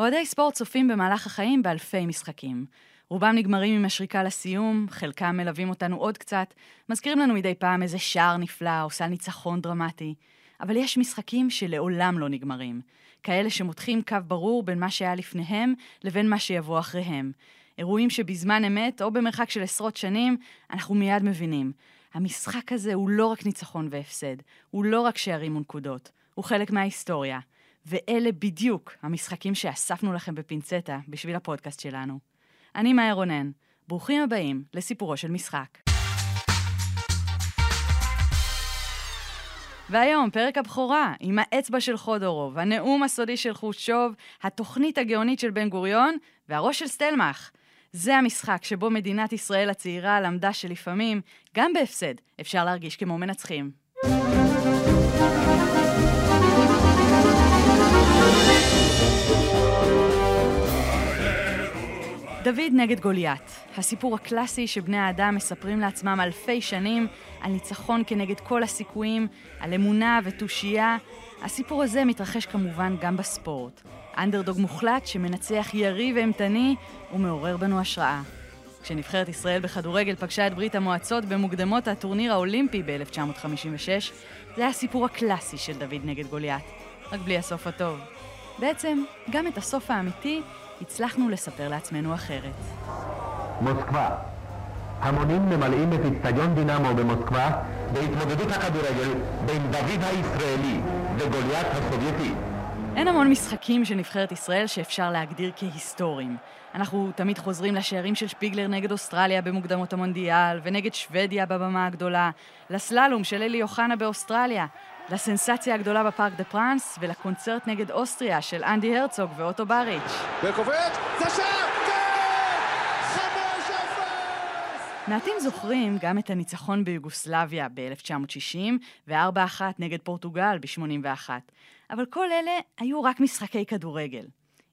אוהדי ספורט צופים במהלך החיים באלפי משחקים. רובם נגמרים עם השריקה לסיום, חלקם מלווים אותנו עוד קצת, מזכירים לנו מדי פעם איזה שער נפלא או סל ניצחון דרמטי. אבל יש משחקים שלעולם לא נגמרים. כאלה שמותחים קו ברור בין מה שהיה לפניהם לבין מה שיבוא אחריהם. אירועים שבזמן אמת, או במרחק של עשרות שנים, אנחנו מיד מבינים. המשחק הזה הוא לא רק ניצחון והפסד, הוא לא רק שערים ונקודות, הוא חלק מההיסטוריה. ואלה בדיוק המשחקים שאספנו לכם בפינצטה בשביל הפודקאסט שלנו. אני מאיה רונן, ברוכים הבאים לסיפורו של משחק. והיום, פרק הבכורה, עם האצבע של חודורוב, הנאום הסודי של חושוב, התוכנית הגאונית של בן גוריון והראש של סטלמך. זה המשחק שבו מדינת ישראל הצעירה למדה שלפעמים, גם בהפסד, אפשר להרגיש כמו מנצחים. דוד נגד גוליית, הסיפור הקלאסי שבני האדם מספרים לעצמם אלפי שנים על ניצחון כנגד כל הסיכויים, על אמונה ותושייה. הסיפור הזה מתרחש כמובן גם בספורט. אנדרדוג מוחלט שמנצח יריב אימתני ומעורר בנו השראה. כשנבחרת ישראל בכדורגל פגשה את ברית המועצות במוקדמות הטורניר האולימפי ב-1956, זה היה הסיפור הקלאסי של דוד נגד גוליית, רק בלי הסוף הטוב. בעצם, גם את הסוף האמיתי הצלחנו לספר לעצמנו אחרת. מוסקבה. המונים ממלאים את אצטדיון דינמו במוסקבה בהתמודדות הכדורגל בין דוד הישראלי וגוליית הסובייטי. אין המון משחקים של נבחרת ישראל שאפשר להגדיר כהיסטוריים. אנחנו תמיד חוזרים לשערים של שפיגלר נגד אוסטרליה במוקדמות המונדיאל, ונגד שוודיה בבמה הגדולה, לסללום של אלי אוחנה באוסטרליה, לסנסציה הגדולה בפארק דה פרנס, ולקונצרט נגד אוסטריה של אנדי הרצוג ואוטו בריץ'. וקופץ, זה שער! מעטים זוכרים גם את הניצחון ביוגוסלביה ב-1960 ו-4-1 נגד פורטוגל ב-81, אבל כל אלה היו רק משחקי כדורגל.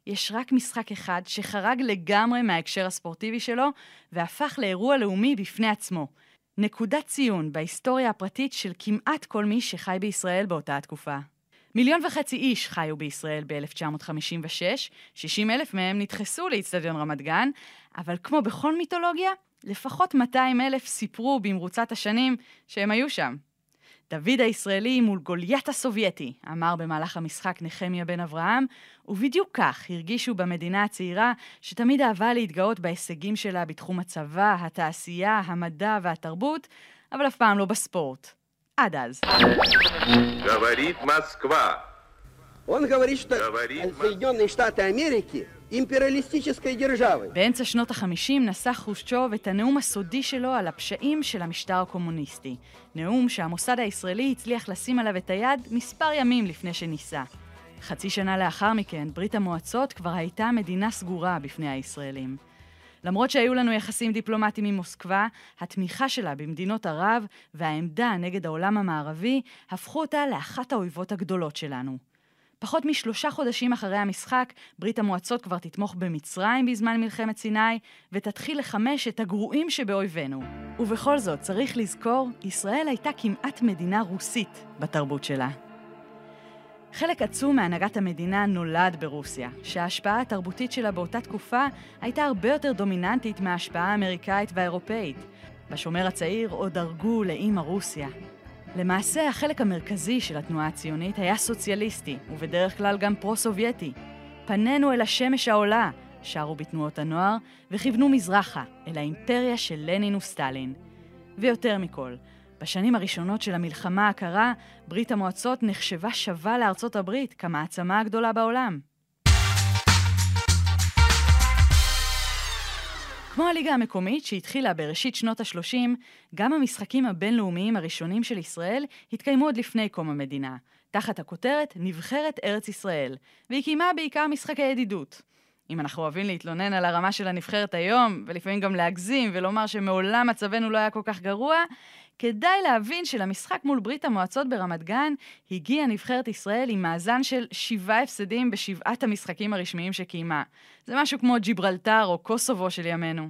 יש רק משחק אחד שחרג לגמרי מההקשר הספורטיבי שלו והפך לאירוע לאומי בפני עצמו. נקודת ציון בהיסטוריה הפרטית של כמעט כל מי שחי בישראל באותה התקופה. מיליון וחצי איש חיו בישראל ב-1956, 60 אלף מהם נדחסו לאיצטדיון רמת גן, אבל כמו בכל מיתולוגיה, לפחות 200 אלף סיפרו במרוצת השנים שהם היו שם. דוד הישראלי מול גוליית הסובייטי, אמר במהלך המשחק נחמיה בן אברהם, ובדיוק כך הרגישו במדינה הצעירה, שתמיד אהבה להתגאות בהישגים שלה בתחום הצבא, התעשייה, המדע והתרבות, אבל אף פעם לא בספורט. עד אז. Говорит Москва. Он говорит, что Говорит Соединенные Штаты Америки империалистической державы. באמצע שנות החמישים נשא חושצ'וב את הנאום הסודי שלו על הפשעים של המשטר הקומוניסטי. נאום שהמוסד הישראלי הצליח לשים עליו את היד מספר ימים לפני שניסה. חצי שנה לאחר מכן, ברית המועצות כבר הייתה מדינה סגורה בפני הישראלים. למרות שהיו לנו יחסים דיפלומטיים עם מוסקבה, התמיכה שלה במדינות ערב והעמדה נגד העולם המערבי הפכו אותה לאחת האויבות הגדולות שלנו. פחות משלושה חודשים אחרי המשחק, ברית המועצות כבר תתמוך במצרים בזמן מלחמת סיני, ותתחיל לחמש את הגרועים שבאויבינו. ובכל זאת, צריך לזכור, ישראל הייתה כמעט מדינה רוסית בתרבות שלה. חלק עצום מהנהגת המדינה נולד ברוסיה, שההשפעה התרבותית שלה באותה תקופה הייתה הרבה יותר דומיננטית מההשפעה האמריקאית והאירופאית. בשומר הצעיר עוד דרגו לאימא רוסיה. למעשה, החלק המרכזי של התנועה הציונית היה סוציאליסטי, ובדרך כלל גם פרו-סובייטי. פנינו אל השמש העולה, שרו בתנועות הנוער, וכיוונו מזרחה, אל האימפריה של לנין וסטלין. ויותר מכל, בשנים הראשונות של המלחמה הקרה, ברית המועצות נחשבה שווה לארצות הברית כמעצמה הגדולה בעולם. כמו הליגה המקומית שהתחילה בראשית שנות ה-30, גם המשחקים הבינלאומיים הראשונים של ישראל התקיימו עוד לפני קום המדינה, תחת הכותרת נבחרת ארץ ישראל, והיא קיימה בעיקר משחקי ידידות. אם אנחנו אוהבים להתלונן על הרמה של הנבחרת היום, ולפעמים גם להגזים ולומר שמעולם מצבנו לא היה כל כך גרוע, כדאי להבין שלמשחק מול ברית המועצות ברמת גן הגיעה נבחרת ישראל עם מאזן של שבעה הפסדים בשבעת המשחקים הרשמיים שקיימה. זה משהו כמו ג'יברלטר או קוסובו של ימינו.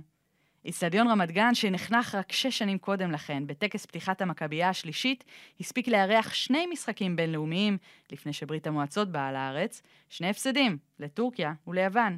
איצטדיון רמת גן, שנחנך רק שש שנים קודם לכן, בטקס פתיחת המכבייה השלישית, הספיק לארח שני משחקים בינלאומיים לפני שברית המועצות באה לארץ, שני הפסדים, לטורקיה וליוון.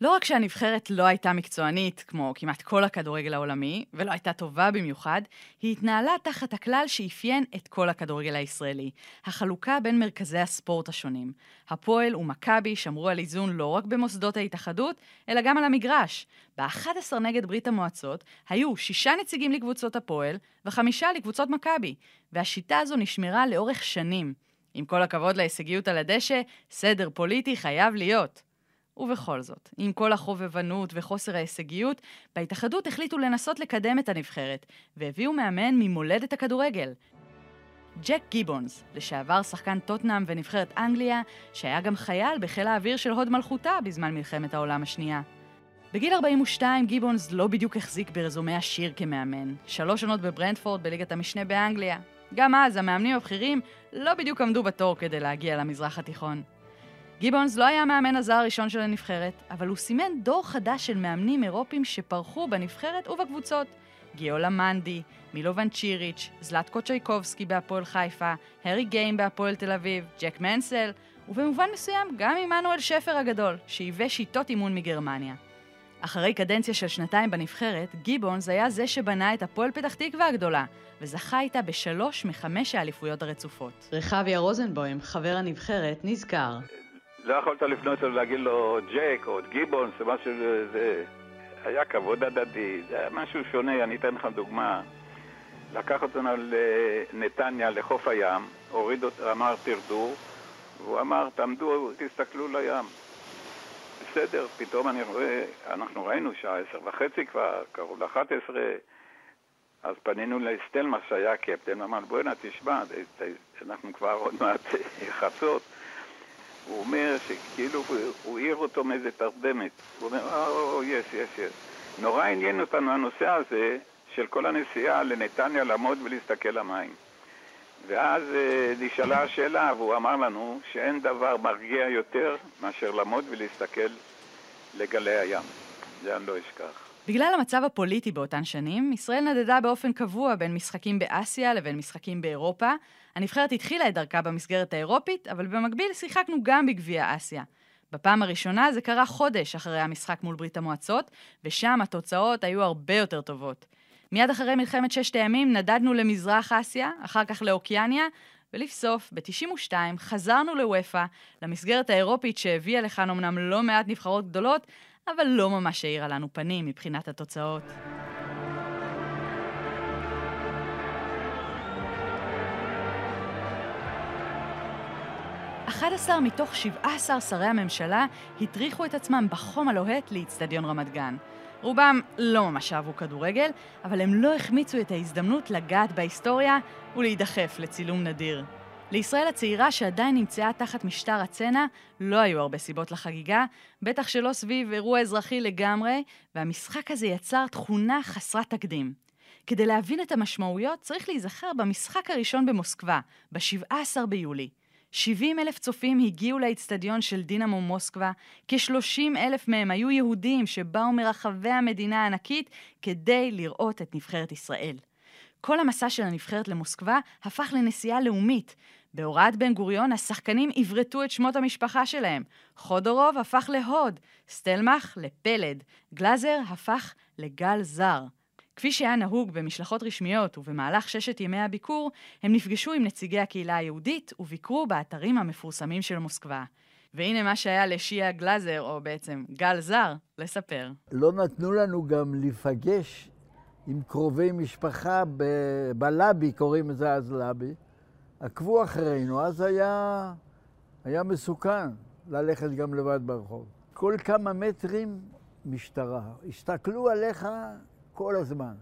לא רק שהנבחרת לא הייתה מקצוענית, כמו כמעט כל הכדורגל העולמי, ולא הייתה טובה במיוחד, היא התנהלה תחת הכלל שאפיין את כל הכדורגל הישראלי, החלוקה בין מרכזי הספורט השונים. הפועל ומכבי שמרו על איזון לא רק במוסדות ההתאחדות, אלא גם על המגרש. ב-11 נגד ברית המועצות היו שישה נציגים לקבוצות הפועל וחמישה לקבוצות מכבי, והשיטה הזו נשמרה לאורך שנים. עם כל הכבוד להישגיות על הדשא, סדר פוליטי חייב להיות. ובכל זאת, עם כל החובבנות וחוסר ההישגיות, בהתאחדות החליטו לנסות לקדם את הנבחרת, והביאו מאמן ממולדת הכדורגל. ג'ק גיבונס, לשעבר שחקן טוטנאם ונבחרת אנגליה, שהיה גם חייל בחיל האוויר של הוד מלכותה בזמן מלחמת העולם השנייה. בגיל 42 גיבונס לא בדיוק החזיק ברזומה עשיר כמאמן. שלוש שנות בברנדפורד בליגת המשנה באנגליה. גם אז המאמנים הבכירים לא בדיוק עמדו בתור כדי להגיע למזרח התיכון. גיבונס לא היה המאמן הזר הראשון של הנבחרת, אבל הוא סימן דור חדש של מאמנים אירופים שפרחו בנבחרת ובקבוצות. גיולה מנדי, מילובן צ'יריץ', זלטקו צ'ייקובסקי בהפועל חיפה, הארי גיים בהפועל תל אביב, ג'ק מנסל, ובמובן מסוים גם עמנואל שפר הגדול, שהיווה שיטות אימון מגרמניה. אחרי קדנציה של שנתיים בנבחרת, גיבונס היה זה שבנה את הפועל פתח תקווה הגדולה, וזכה איתה בשלוש מחמש האליפויות הרצופות. רחביה רוזנבוים, חבר הנבחרת, נזכר. לא יכולת לפנות לו ולהגיד לו ג'ק או גיבונס או משהו, זה... היה כבוד הדדי, זה היה משהו שונה, אני אתן לך דוגמה. לקח אותנו לנתניה, לחוף הים, הוריד אותו, אמר תרדו, והוא אמר תעמדו, תסתכלו לים. בסדר, פתאום אני רואה, אנחנו ראינו שעה עשר וחצי כבר, קרוב לאחת עשרה, אז פנינו לסטלמך שהיה קפטן, אמר בוא'נה תשמע, אנחנו כבר עוד מעט חצות. הוא אומר שכאילו הוא העיר אותו מאיזה תרדמת. הוא אומר, או, יש, יש, יש. נורא עניין אותנו הנושא הזה של כל הנסיעה לנתניה לעמוד ולהסתכל למים. ואז אה, נשאלה השאלה, והוא אמר לנו שאין דבר מרגיע יותר מאשר לעמוד ולהסתכל לגלי הים. זה אני לא אשכח. בגלל המצב הפוליטי באותן שנים, ישראל נדדה באופן קבוע בין משחקים באסיה לבין משחקים באירופה. הנבחרת התחילה את דרכה במסגרת האירופית, אבל במקביל שיחקנו גם בגביע אסיה. בפעם הראשונה זה קרה חודש אחרי המשחק מול ברית המועצות, ושם התוצאות היו הרבה יותר טובות. מיד אחרי מלחמת ששת הימים נדדנו למזרח אסיה, אחר כך לאוקיאניה, ולבסוף, ב-92 חזרנו לוופא, למסגרת האירופית שהביאה לכאן אמנם לא מעט נבחרות גדולות, אבל לא ממש האירה לנו פנים מבחינת התוצאות. אחד עשר מתוך 17 שרי הממשלה הטריחו את עצמם בחום הלוהט לאיצטדיון רמת גן. רובם לא ממש אהבו כדורגל, אבל הם לא החמיצו את ההזדמנות לגעת בהיסטוריה ולהידחף לצילום נדיר. לישראל הצעירה שעדיין נמצאה תחת משטר הצנע, לא היו הרבה סיבות לחגיגה, בטח שלא סביב אירוע אזרחי לגמרי, והמשחק הזה יצר תכונה חסרת תקדים. כדי להבין את המשמעויות צריך להיזכר במשחק הראשון במוסקבה, ב-17 ביולי. 70 אלף צופים הגיעו לאצטדיון של דינמו מוסקבה, כ-30 אלף מהם היו יהודים שבאו מרחבי המדינה הענקית כדי לראות את נבחרת ישראל. כל המסע של הנבחרת למוסקבה הפך לנסיעה לאומית. בהוראת בן גוריון השחקנים עברתו את שמות המשפחה שלהם. חודורוב הפך להוד, סטלמך לפלד, גלאזר הפך לגל זר. כפי שהיה נהוג במשלחות רשמיות ובמהלך ששת ימי הביקור, הם נפגשו עם נציגי הקהילה היהודית וביקרו באתרים המפורסמים של מוסקבה. והנה מה שהיה לשיה גלאזר, או בעצם גל זר, לספר. לא נתנו לנו גם להיפגש עם קרובי משפחה ב- בלאבי, קוראים לזה אז לבי. עקבו אחרינו, אז היה, היה מסוכן ללכת גם לבד ברחוב. כל כמה מטרים משטרה. הסתכלו עליך כל הזמן.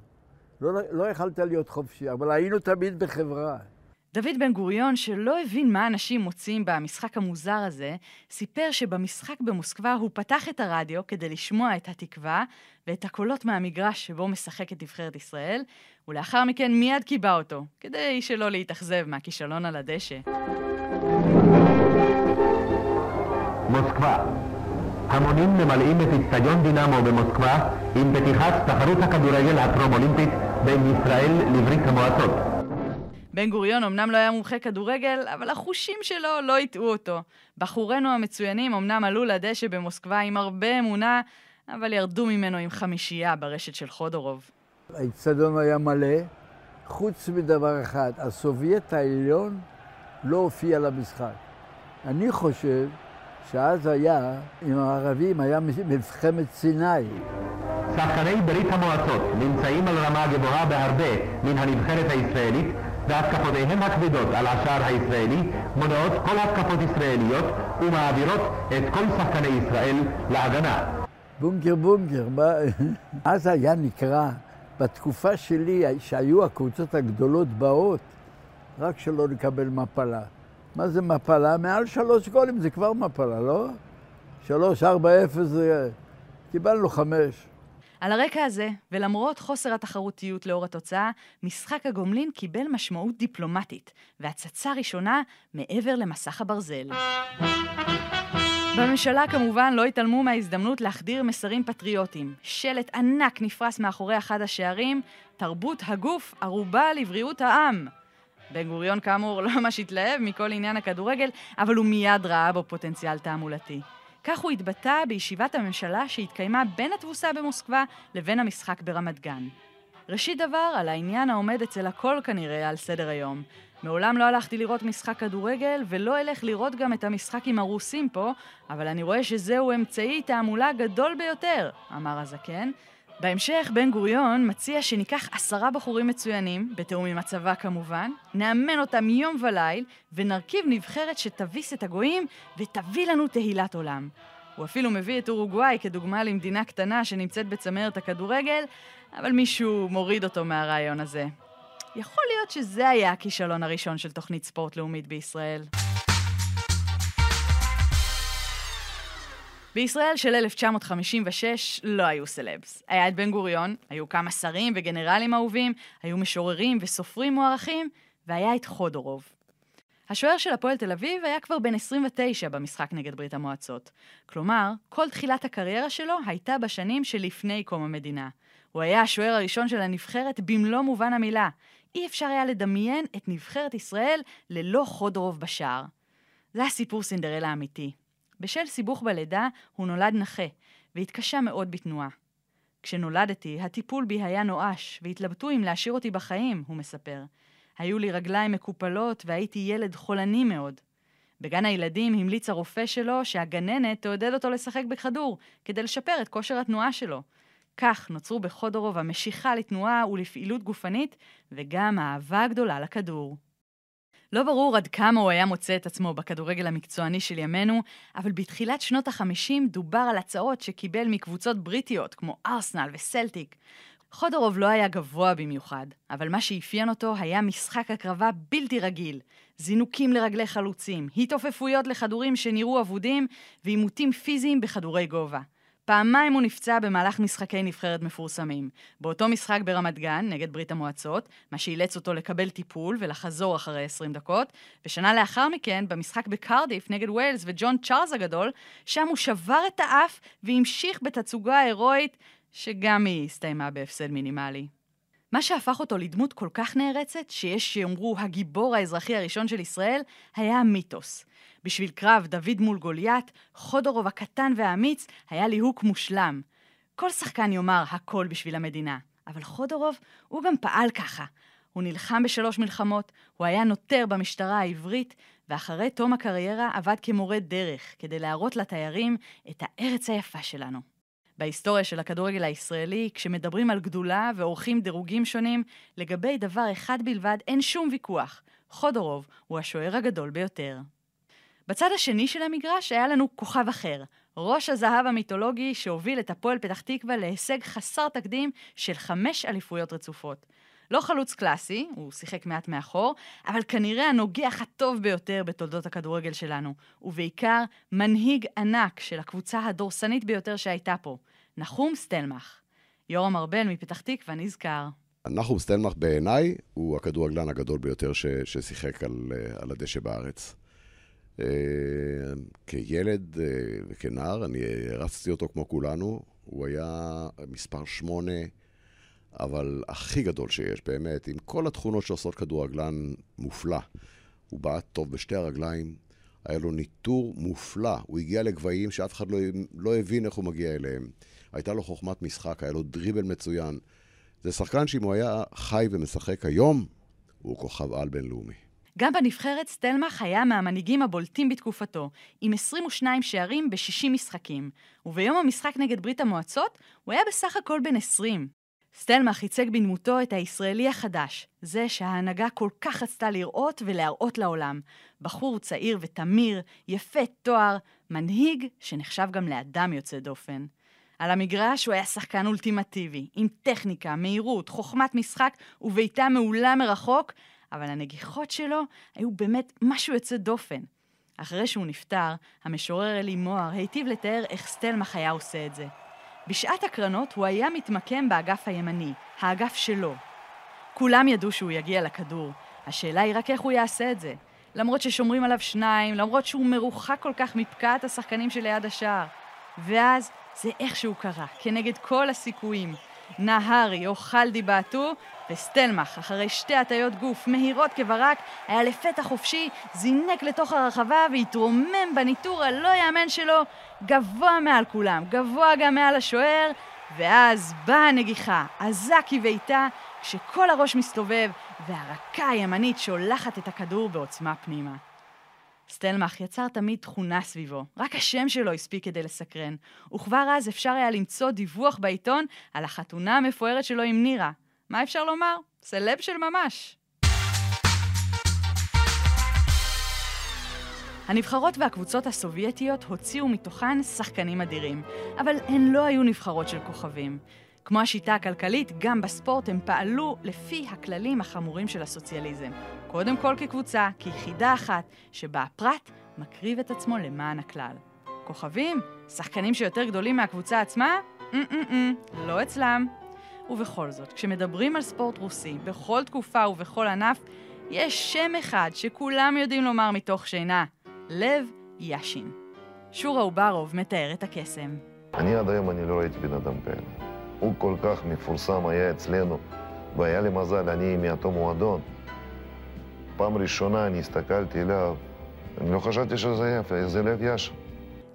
לא, לא יכלת להיות חופשי, אבל היינו תמיד בחברה. דוד בן גוריון, שלא הבין מה אנשים מוצאים במשחק המוזר הזה, סיפר שבמשחק במוסקבה הוא פתח את הרדיו כדי לשמוע את התקווה ואת הקולות מהמגרש שבו משחקת נבחרת ישראל, ולאחר מכן מיד קיבע אותו, כדי שלא להתאכזב מהכישלון על הדשא. מוסקבה, המונים ממלאים את אצטדיון דינמו במוסקבה עם פתיחת תחרות הכדורגל הטרום-אולימפית בין ישראל לברית המועצות. בן גוריון אמנם לא היה מומחה כדורגל, אבל החושים שלו לא הטעו אותו. בחורינו המצוינים אמנם עלו לדשא במוסקבה עם הרבה אמונה, אבל ירדו ממנו עם חמישייה ברשת של חודורוב. האיצטדיון היה מלא, חוץ מדבר אחד, הסובייט העליון לא הופיע למשחק. אני חושב שאז היה, עם הערבים, היה מלחמת סיני. שחקני ברית המועצות נמצאים על רמה גבוהה בהרבה מן הנבחרת הישראלית והתקפותיהם הכבדות על השער הישראלי מונעות כל התקפות ישראליות ומעבירות את כל שחקני ישראל להגנה. בונקר בונקר, אז היה נקרא, בתקופה שלי, שהיו הקבוצות הגדולות באות, רק שלא נקבל מפלה. מה זה מפלה? מעל שלוש גולים זה כבר מפלה, לא? שלוש, ארבע, אפס, קיבלנו חמש. על הרקע הזה, ולמרות חוסר התחרותיות לאור התוצאה, משחק הגומלין קיבל משמעות דיפלומטית, והצצה ראשונה מעבר למסך הברזל. בממשלה כמובן לא התעלמו מההזדמנות להחדיר מסרים פטריוטיים. שלט ענק נפרס מאחורי אחד השערים, תרבות הגוף ערובה לבריאות העם. בן גוריון כאמור לא ממש התלהב מכל עניין הכדורגל, אבל הוא מיד ראה בו פוטנציאל תעמולתי. כך הוא התבטא בישיבת הממשלה שהתקיימה בין התבוסה במוסקבה לבין המשחק ברמת גן. ראשית דבר, על העניין העומד אצל הכל כנראה על סדר היום. מעולם לא הלכתי לראות משחק כדורגל, ולא אלך לראות גם את המשחק עם הרוסים פה, אבל אני רואה שזהו אמצעי תעמולה גדול ביותר, אמר הזקן, בהמשך, בן גוריון מציע שניקח עשרה בחורים מצוינים, בתיאום עם הצבא כמובן, נאמן אותם יום וליל, ונרכיב נבחרת שתביס את הגויים ותביא לנו תהילת עולם. הוא אפילו מביא את אורוגוואי כדוגמה למדינה קטנה שנמצאת בצמרת הכדורגל, אבל מישהו מוריד אותו מהרעיון הזה. יכול להיות שזה היה הכישלון הראשון של תוכנית ספורט לאומית בישראל. בישראל של 1956 לא היו סלבס. היה את בן גוריון, היו כמה שרים וגנרלים אהובים, היו משוררים וסופרים מוערכים, והיה את חודורוב. השוער של הפועל תל אביב היה כבר בן 29 במשחק נגד ברית המועצות. כלומר, כל תחילת הקריירה שלו הייתה בשנים שלפני קום המדינה. הוא היה השוער הראשון של הנבחרת במלוא מובן המילה. אי אפשר היה לדמיין את נבחרת ישראל ללא חודורוב בשער. זה הסיפור סינדרלה האמיתי. בשל סיבוך בלידה הוא נולד נכה, והתקשה מאוד בתנועה. כשנולדתי, הטיפול בי היה נואש, והתלבטו אם להשאיר אותי בחיים, הוא מספר. היו לי רגליים מקופלות והייתי ילד חולני מאוד. בגן הילדים המליץ הרופא שלו שהגננת תעודד אותו לשחק בכדור, כדי לשפר את כושר התנועה שלו. כך נוצרו בחודורוב המשיכה לתנועה ולפעילות גופנית, וגם האהבה הגדולה לכדור. לא ברור עד כמה הוא היה מוצא את עצמו בכדורגל המקצועני של ימינו, אבל בתחילת שנות ה-50 דובר על הצעות שקיבל מקבוצות בריטיות כמו ארסנל וסלטיק. חודורוב לא היה גבוה במיוחד, אבל מה שאפיין אותו היה משחק הקרבה בלתי רגיל. זינוקים לרגלי חלוצים, התעופפויות לכדורים שנראו אבודים, ועימותים פיזיים בכדורי גובה. פעמיים הוא נפצע במהלך משחקי נבחרת מפורסמים. באותו משחק ברמת גן, נגד ברית המועצות, מה שאילץ אותו לקבל טיפול ולחזור אחרי 20 דקות, ושנה לאחר מכן, במשחק בקרדיף נגד ויילס וג'ון צ'ארלס הגדול, שם הוא שבר את האף והמשיך בתצוגה הירואית, שגם היא הסתיימה בהפסד מינימלי. מה שהפך אותו לדמות כל כך נערצת, שיש שיאמרו הגיבור האזרחי הראשון של ישראל, היה המיתוס. בשביל קרב דוד מול גוליית, חודורוב הקטן והאמיץ היה ליהוק מושלם. כל שחקן יאמר הכל בשביל המדינה, אבל חודורוב הוא גם פעל ככה. הוא נלחם בשלוש מלחמות, הוא היה נוטר במשטרה העברית, ואחרי תום הקריירה עבד כמורה דרך, כדי להראות לתיירים את הארץ היפה שלנו. בהיסטוריה של הכדורגל הישראלי, כשמדברים על גדולה ועורכים דירוגים שונים, לגבי דבר אחד בלבד אין שום ויכוח. חודורוב הוא השוער הגדול ביותר. בצד השני של המגרש היה לנו כוכב אחר, ראש הזהב המיתולוגי שהוביל את הפועל פתח תקווה להישג חסר תקדים של חמש אליפויות רצופות. לא חלוץ קלאסי, הוא שיחק מעט מאחור, אבל כנראה הנוגח הטוב ביותר בתולדות הכדורגל שלנו, ובעיקר מנהיג ענק של הקבוצה הדורסנית ביותר שהייתה פה, נחום סטלמך. יורם ארבל מפתח תקווה נזכר. נחום סטלמך בעיניי הוא הכדורגלן הגדול ביותר ש, ששיחק על, על הדשא בארץ. אה, כילד אה, וכנער, אני הרצתי אותו כמו כולנו. הוא היה מספר שמונה, אבל הכי גדול שיש, באמת, עם כל התכונות שעושות כדורגלן מופלא. הוא בעט טוב בשתי הרגליים, היה לו ניטור מופלא. הוא הגיע לגבהים שאף אחד לא, לא הבין איך הוא מגיע אליהם. הייתה לו חוכמת משחק, היה לו דריבל מצוין. זה שחקן שאם הוא היה חי ומשחק היום, הוא כוכב על בינלאומי. גם בנבחרת סטלמך היה מהמנהיגים הבולטים בתקופתו, עם 22 שערים ב-60 משחקים, וביום המשחק נגד ברית המועצות הוא היה בסך הכל בן 20. סטלמך ייצג בדמותו את הישראלי החדש, זה שההנהגה כל כך רצתה לראות ולהראות לעולם. בחור צעיר ותמיר, יפה תואר, מנהיג שנחשב גם לאדם יוצא דופן. על המגרש הוא היה שחקן אולטימטיבי, עם טכניקה, מהירות, חוכמת משחק ובעיטה מעולה מרחוק, אבל הנגיחות שלו היו באמת משהו יוצא דופן. אחרי שהוא נפטר, המשורר אלי מוהר היטיב לתאר איך סטלמך היה עושה את זה. בשעת הקרנות הוא היה מתמקם באגף הימני, האגף שלו. כולם ידעו שהוא יגיע לכדור, השאלה היא רק איך הוא יעשה את זה. למרות ששומרים עליו שניים, למרות שהוא מרוחק כל כך מפקעת השחקנים שליד השער. ואז זה איכשהו קרה, כנגד כל הסיכויים. נהרי או חלדי בעטו, וסטלמך, אחרי שתי הטיות גוף מהירות כברק, היה לפתע חופשי, זינק לתוך הרחבה והתרומם בניטור הלא יאמן שלו, גבוה מעל כולם, גבוה גם מעל השוער, ואז באה הנגיחה, עזה כבעיטה, כשכל הראש מסתובב, והרקה הימנית שולחת את הכדור בעוצמה פנימה. סטלמך יצר תמיד תכונה סביבו, רק השם שלו הספיק כדי לסקרן, וכבר אז אפשר היה למצוא דיווח בעיתון על החתונה המפוארת שלו עם נירה. מה אפשר לומר? סלב של ממש. הנבחרות והקבוצות הסובייטיות הוציאו מתוכן שחקנים אדירים, אבל הן לא היו נבחרות של כוכבים. כמו השיטה הכלכלית, גם בספורט הם פעלו לפי הכללים החמורים של הסוציאליזם. קודם כל כקבוצה, כיחידה אחת, שבה הפרט מקריב את עצמו למען הכלל. כוכבים? שחקנים שיותר גדולים מהקבוצה עצמה? אמ-אמ-אמ, לא אצלם. ובכל זאת, כשמדברים על ספורט רוסי, בכל תקופה ובכל ענף, יש שם אחד שכולם יודעים לומר מתוך שינה, לב יאשין. שורה אוברוב מתאר את הקסם. אני עד היום אני לא ראיתי בן אדם כאלה. הוא כל כך מפורסם היה אצלנו, והיה לי מזל, אני מאותו מועדון. פעם ראשונה אני הסתכלתי אליו, אני לא חשבתי שזה היה, זה לב יאשין.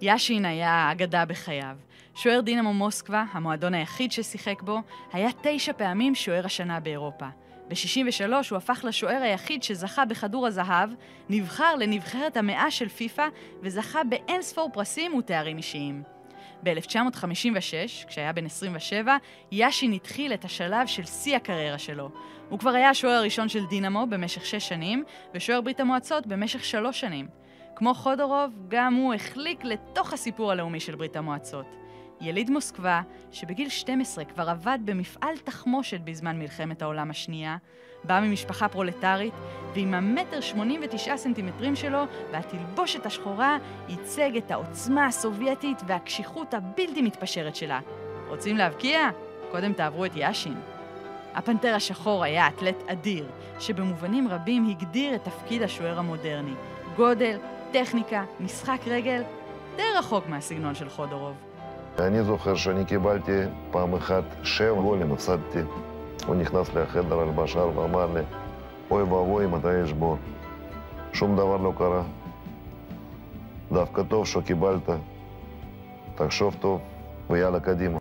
יאשין היה אגדה בחייו. שוער דינמו מוסקבה, המועדון היחיד ששיחק בו, היה תשע פעמים שוער השנה באירופה. ב-63 הוא הפך לשוער היחיד שזכה בכדור הזהב, נבחר לנבחרת המאה של פיפ"א וזכה באין ספור פרסים ותארים אישיים. ב-1956, כשהיה בן 27, יאשין התחיל את השלב של שיא הקריירה שלו. הוא כבר היה השוער הראשון של דינמו במשך שש שנים, ושוער ברית המועצות במשך שלוש שנים. כמו חודורוב, גם הוא החליק לתוך הסיפור הלאומי של ברית המועצות. יליד מוסקבה, שבגיל 12 כבר עבד במפעל תחמושת בזמן מלחמת העולם השנייה, בא ממשפחה פרולטרית, ועם המטר 89 סנטימטרים שלו והתלבושת השחורה, ייצג את העוצמה הסובייטית והקשיחות הבלתי מתפשרת שלה. רוצים להבקיע? קודם תעברו את יאשין. הפנתר השחור היה אתלט אדיר, שבמובנים רבים הגדיר את תפקיד השוער המודרני. גודל, טכניקה, משחק רגל, די רחוק מהסגנון של חודורוב. אני זוכר שאני קיבלתי פעם אחת שבע גולים, הפסדתי. הוא נכנס לחדר הלבשה ואמר לי, אוי ואבוי מתי יש בור. שום דבר לא קרה. דווקא טוב שקיבלת. תחשוב טוב ויאללה קדימה.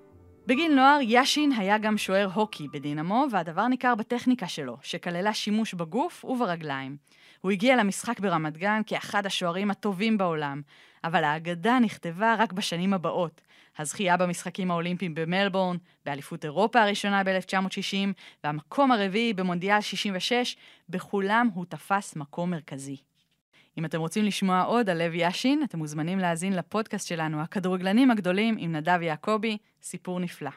בגיל נוער, יאשין היה גם שוער הוקי בדינמו, והדבר ניכר בטכניקה שלו, שכללה שימוש בגוף וברגליים. הוא הגיע למשחק ברמת גן כאחד השוערים הטובים בעולם, אבל האגדה נכתבה רק בשנים הבאות. הזכייה במשחקים האולימפיים במלבורן, באליפות אירופה הראשונה ב-1960, והמקום הרביעי במונדיאל 66, בכולם הוא תפס מקום מרכזי. אם אתם רוצים לשמוע עוד על לב יאשין, אתם מוזמנים להאזין לפודקאסט שלנו, הכדורגלנים הגדולים, עם נדב יעקבי, סיפור נפלא.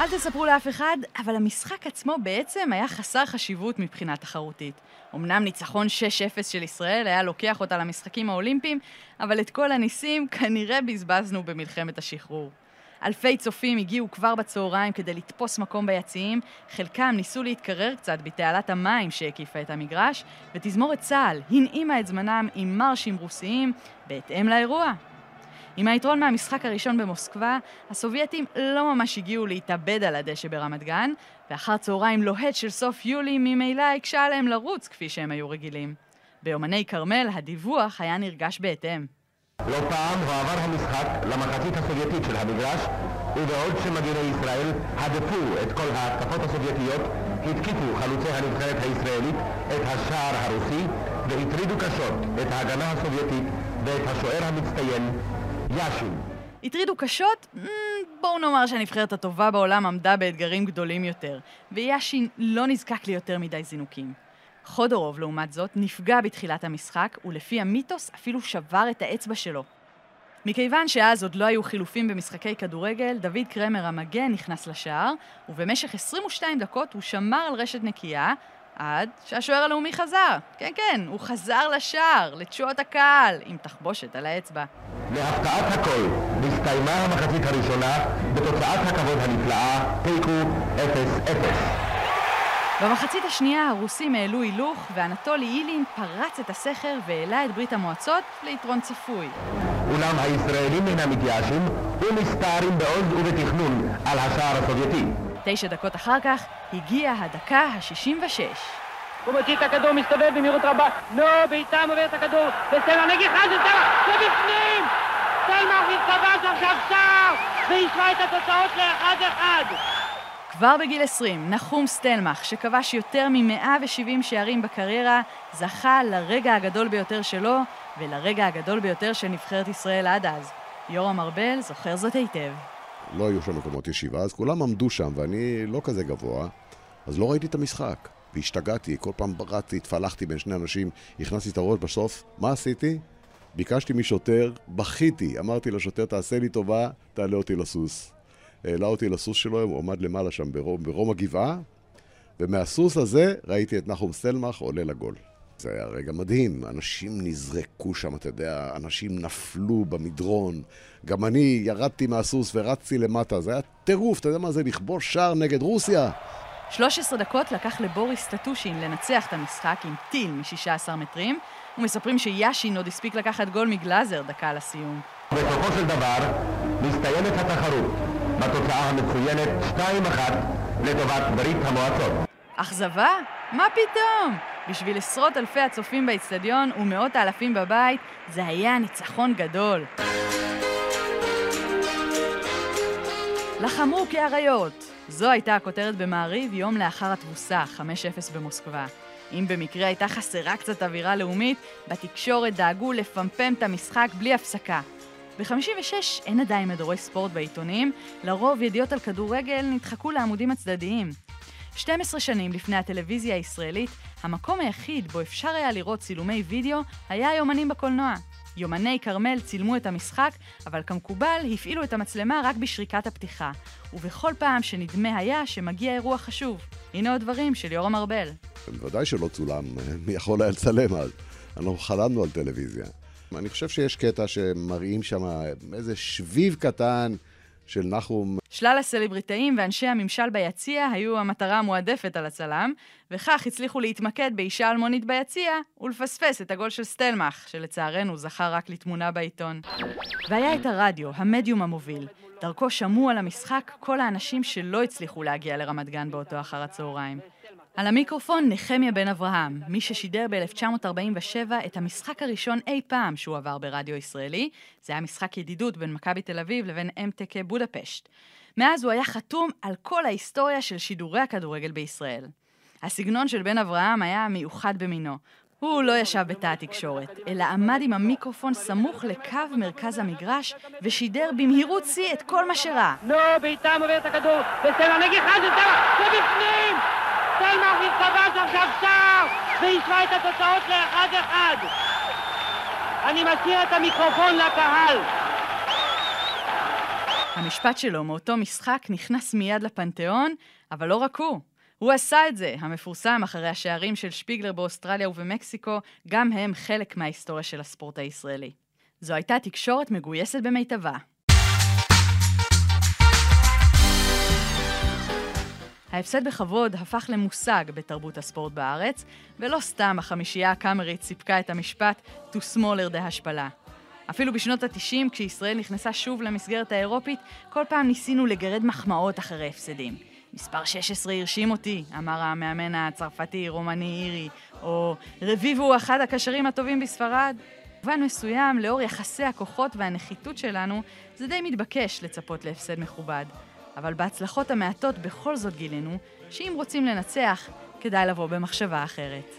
אל תספרו לאף אחד, אבל המשחק עצמו בעצם היה חסר חשיבות מבחינה תחרותית. אמנם ניצחון 6-0 של ישראל היה לוקח אותה למשחקים האולימפיים, אבל את כל הניסים כנראה בזבזנו במלחמת השחרור. אלפי צופים הגיעו כבר בצהריים כדי לתפוס מקום ביציעים, חלקם ניסו להתקרר קצת בתעלת המים שהקיפה את המגרש, ותזמורת צה"ל הנעימה את זמנם עם מרשים רוסיים בהתאם לאירוע. עם היתרון מהמשחק הראשון במוסקבה, הסובייטים לא ממש הגיעו להתאבד על הדשא ברמת גן, ואחר צהריים לוהט של סוף יולי ממילא הקשה עליהם לרוץ כפי שהם היו רגילים. ביומני כרמל הדיווח היה נרגש בהתאם. לא פעם הועבר המשחק למחצית הסובייטית של המגרש, ובעוד שמגיני ישראל הדפו את כל ההתקפות הסובייטיות, התקיפו חלוצי הנבחרת הישראלית את השער הרוסי, והטרידו קשות את ההגנה הסובייטית ואת השוער המצטיין, יאשין. הטרידו קשות? Mm, בואו נאמר שהנבחרת הטובה בעולם עמדה באתגרים גדולים יותר, ויאשין לא נזקק ליותר מדי זינוקים. חודורוב, לעומת זאת, נפגע בתחילת המשחק, ולפי המיתוס אפילו שבר את האצבע שלו. מכיוון שאז עוד לא היו חילופים במשחקי כדורגל, דוד קרמר המגן נכנס לשער, ובמשך 22 דקות הוא שמר על רשת נקייה, עד שהשוער הלאומי חזר. כן, כן, הוא חזר לשער, לתשואות הקהל, עם תחבושת על האצבע. להפתעת הכל, נסתיימה המחצית הראשונה בתוצאת הכבוד הנפלאה, תיקו 0-0. במחצית השנייה הרוסים העלו הילוך, ואנטולי אילין פרץ את הסכר והעלה את ברית המועצות ליתרון צפוי. אולם הישראלים אינם מתייאשים ומסתערים בעוז ובתכנון על השער הסובייטי. תשע דקות אחר כך הגיעה הדקה ה-66. הוא מוציא את הכדור, מסתובב במהירות רבה, נו, בעיטה מוביל את הכדור, וסלמר נגד אחד, זה בפנים! סלמר מתכבש עכשיו שער, ואישרה את התוצאות לאחד אחד! כבר בגיל 20, נחום סטלמך, שכבש יותר מ-170 שערים בקריירה, זכה לרגע הגדול ביותר שלו ולרגע הגדול ביותר של נבחרת ישראל עד אז. יורם ארבל זוכר זאת היטב. לא היו שם מקומות ישיבה, אז כולם עמדו שם, ואני לא כזה גבוה, אז לא ראיתי את המשחק. והשתגעתי, כל פעם רצתי, התפלחתי בין שני אנשים, הכנסתי את הראש בסוף, מה עשיתי? ביקשתי משוטר, בכיתי, אמרתי לשוטר, תעשה לי טובה, תעלה אותי לסוס. העלה אותי לסוס שלו, הוא עמד למעלה שם ברום, ברום הגבעה, ומהסוס הזה ראיתי את נחום סטלמך עולה לגול. זה היה רגע מדהים, אנשים נזרקו שם, אתה יודע, אנשים נפלו במדרון. גם אני ירדתי מהסוס ורצתי למטה, זה היה טירוף, אתה יודע מה זה, לכבוש שער נגד רוסיה. 13 דקות לקח לבוריס טטושין לנצח את המשחק עם טיל מ-16 מטרים, ומספרים שיאשין עוד הספיק לקחת גול מגלאזר דקה לסיום. בסופו של דבר, מסתיימת התחרות. בתוצאה המצוינת 2-1 לטובת ברית המועצות. אכזבה? מה פתאום? בשביל עשרות אלפי הצופים באצטדיון ומאות האלפים בבית, זה היה ניצחון גדול. לחמו כאריות. זו הייתה הכותרת במעריב יום לאחר התבוסה, 5-0 במוסקבה. אם במקרה הייתה חסרה קצת אווירה לאומית, בתקשורת דאגו לפמפם את המשחק בלי הפסקה. ב-56 אין עדיין מדורי ספורט בעיתונים, לרוב ידיעות על כדורגל נדחקו לעמודים הצדדיים. 12 שנים לפני הטלוויזיה הישראלית, המקום היחיד בו אפשר היה לראות צילומי וידאו היה היומנים בקולנוע. יומני כרמל צילמו את המשחק, אבל כמקובל הפעילו את המצלמה רק בשריקת הפתיחה, ובכל פעם שנדמה היה שמגיע אירוע חשוב. הנה עוד דברים של יורם ארבל. בוודאי שלא צולם, מי יכול היה לצלם אז? אנחנו חלמנו על טלוויזיה. אני חושב שיש קטע שמראים שם איזה שביב קטן של נחום. שלל הסלבריטאים ואנשי הממשל ביציע היו המטרה המועדפת על הצלם, וכך הצליחו להתמקד באישה אלמונית ביציע ולפספס את הגול של סטלמך, שלצערנו זכה רק לתמונה בעיתון. והיה את הרדיו, המדיום המוביל. דרכו שמעו על המשחק כל האנשים שלא הצליחו להגיע לרמת גן באותו אחר הצהריים. על המיקרופון נחמיה בן אברהם, מי ששידר ב-1947 את המשחק הראשון אי פעם שהוא עבר ברדיו ישראלי. זה היה משחק ידידות בין מכבי תל אביב לבין MTK בודפשט. מאז הוא היה חתום על כל ההיסטוריה של שידורי הכדורגל בישראל. הסגנון של בן אברהם היה מיוחד במינו. הוא לא ישב בתא התקשורת, אלא עמד עם המיקרופון סמוך לקו מרכז המגרש ושידר במהירות שיא את כל מה שראה. נו, בעיטה מוביל הכדור, בסדר, נגיד אחד, זה בפנים! סטלמך מתכבש עכשיו שער ואישרה את התוצאות לאחד אחד. אני משאיר את המיקרופון לקהל. המשפט שלו מאותו משחק נכנס מיד לפנתיאון, אבל לא רק הוא. הוא עשה את זה, המפורסם אחרי השערים של שפיגלר באוסטרליה ובמקסיקו, גם הם חלק מההיסטוריה של הספורט הישראלי. זו הייתה תקשורת מגויסת במיטבה. ההפסד בכבוד הפך למושג בתרבות הספורט בארץ, ולא סתם החמישייה הקאמרית סיפקה את המשפט to smaller the השפלה. אפילו בשנות ה-90, כשישראל נכנסה שוב למסגרת האירופית, כל פעם ניסינו לגרד מחמאות אחרי הפסדים. מספר 16 הרשים אותי, אמר המאמן הצרפתי, רומני אירי, או רביבו הוא אחד הקשרים הטובים בספרד. במובן מסוים, לאור יחסי הכוחות והנחיתות שלנו, זה די מתבקש לצפות להפסד מכובד. אבל בהצלחות המעטות בכל זאת גילינו, שאם רוצים לנצח, כדאי לבוא במחשבה אחרת.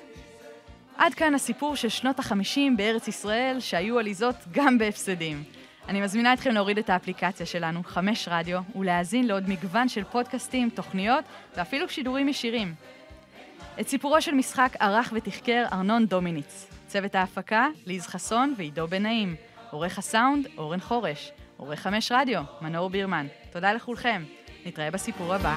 עד כאן הסיפור של שנות החמישים בארץ ישראל, שהיו עליזות גם בהפסדים. אני מזמינה אתכם להוריד את האפליקציה שלנו, חמש רדיו, ולהאזין לעוד מגוון של פודקאסטים, תוכניות ואפילו שידורים ישירים. את סיפורו של משחק ערך ותחקר ארנון דומיניץ. צוות ההפקה, ליז חסון ועידו בן נעים. עורך הסאונד, אורן חורש. עורך חמש רדיו, מנור בירמן. תודה לכולכם. נתראה בסיפור הבא.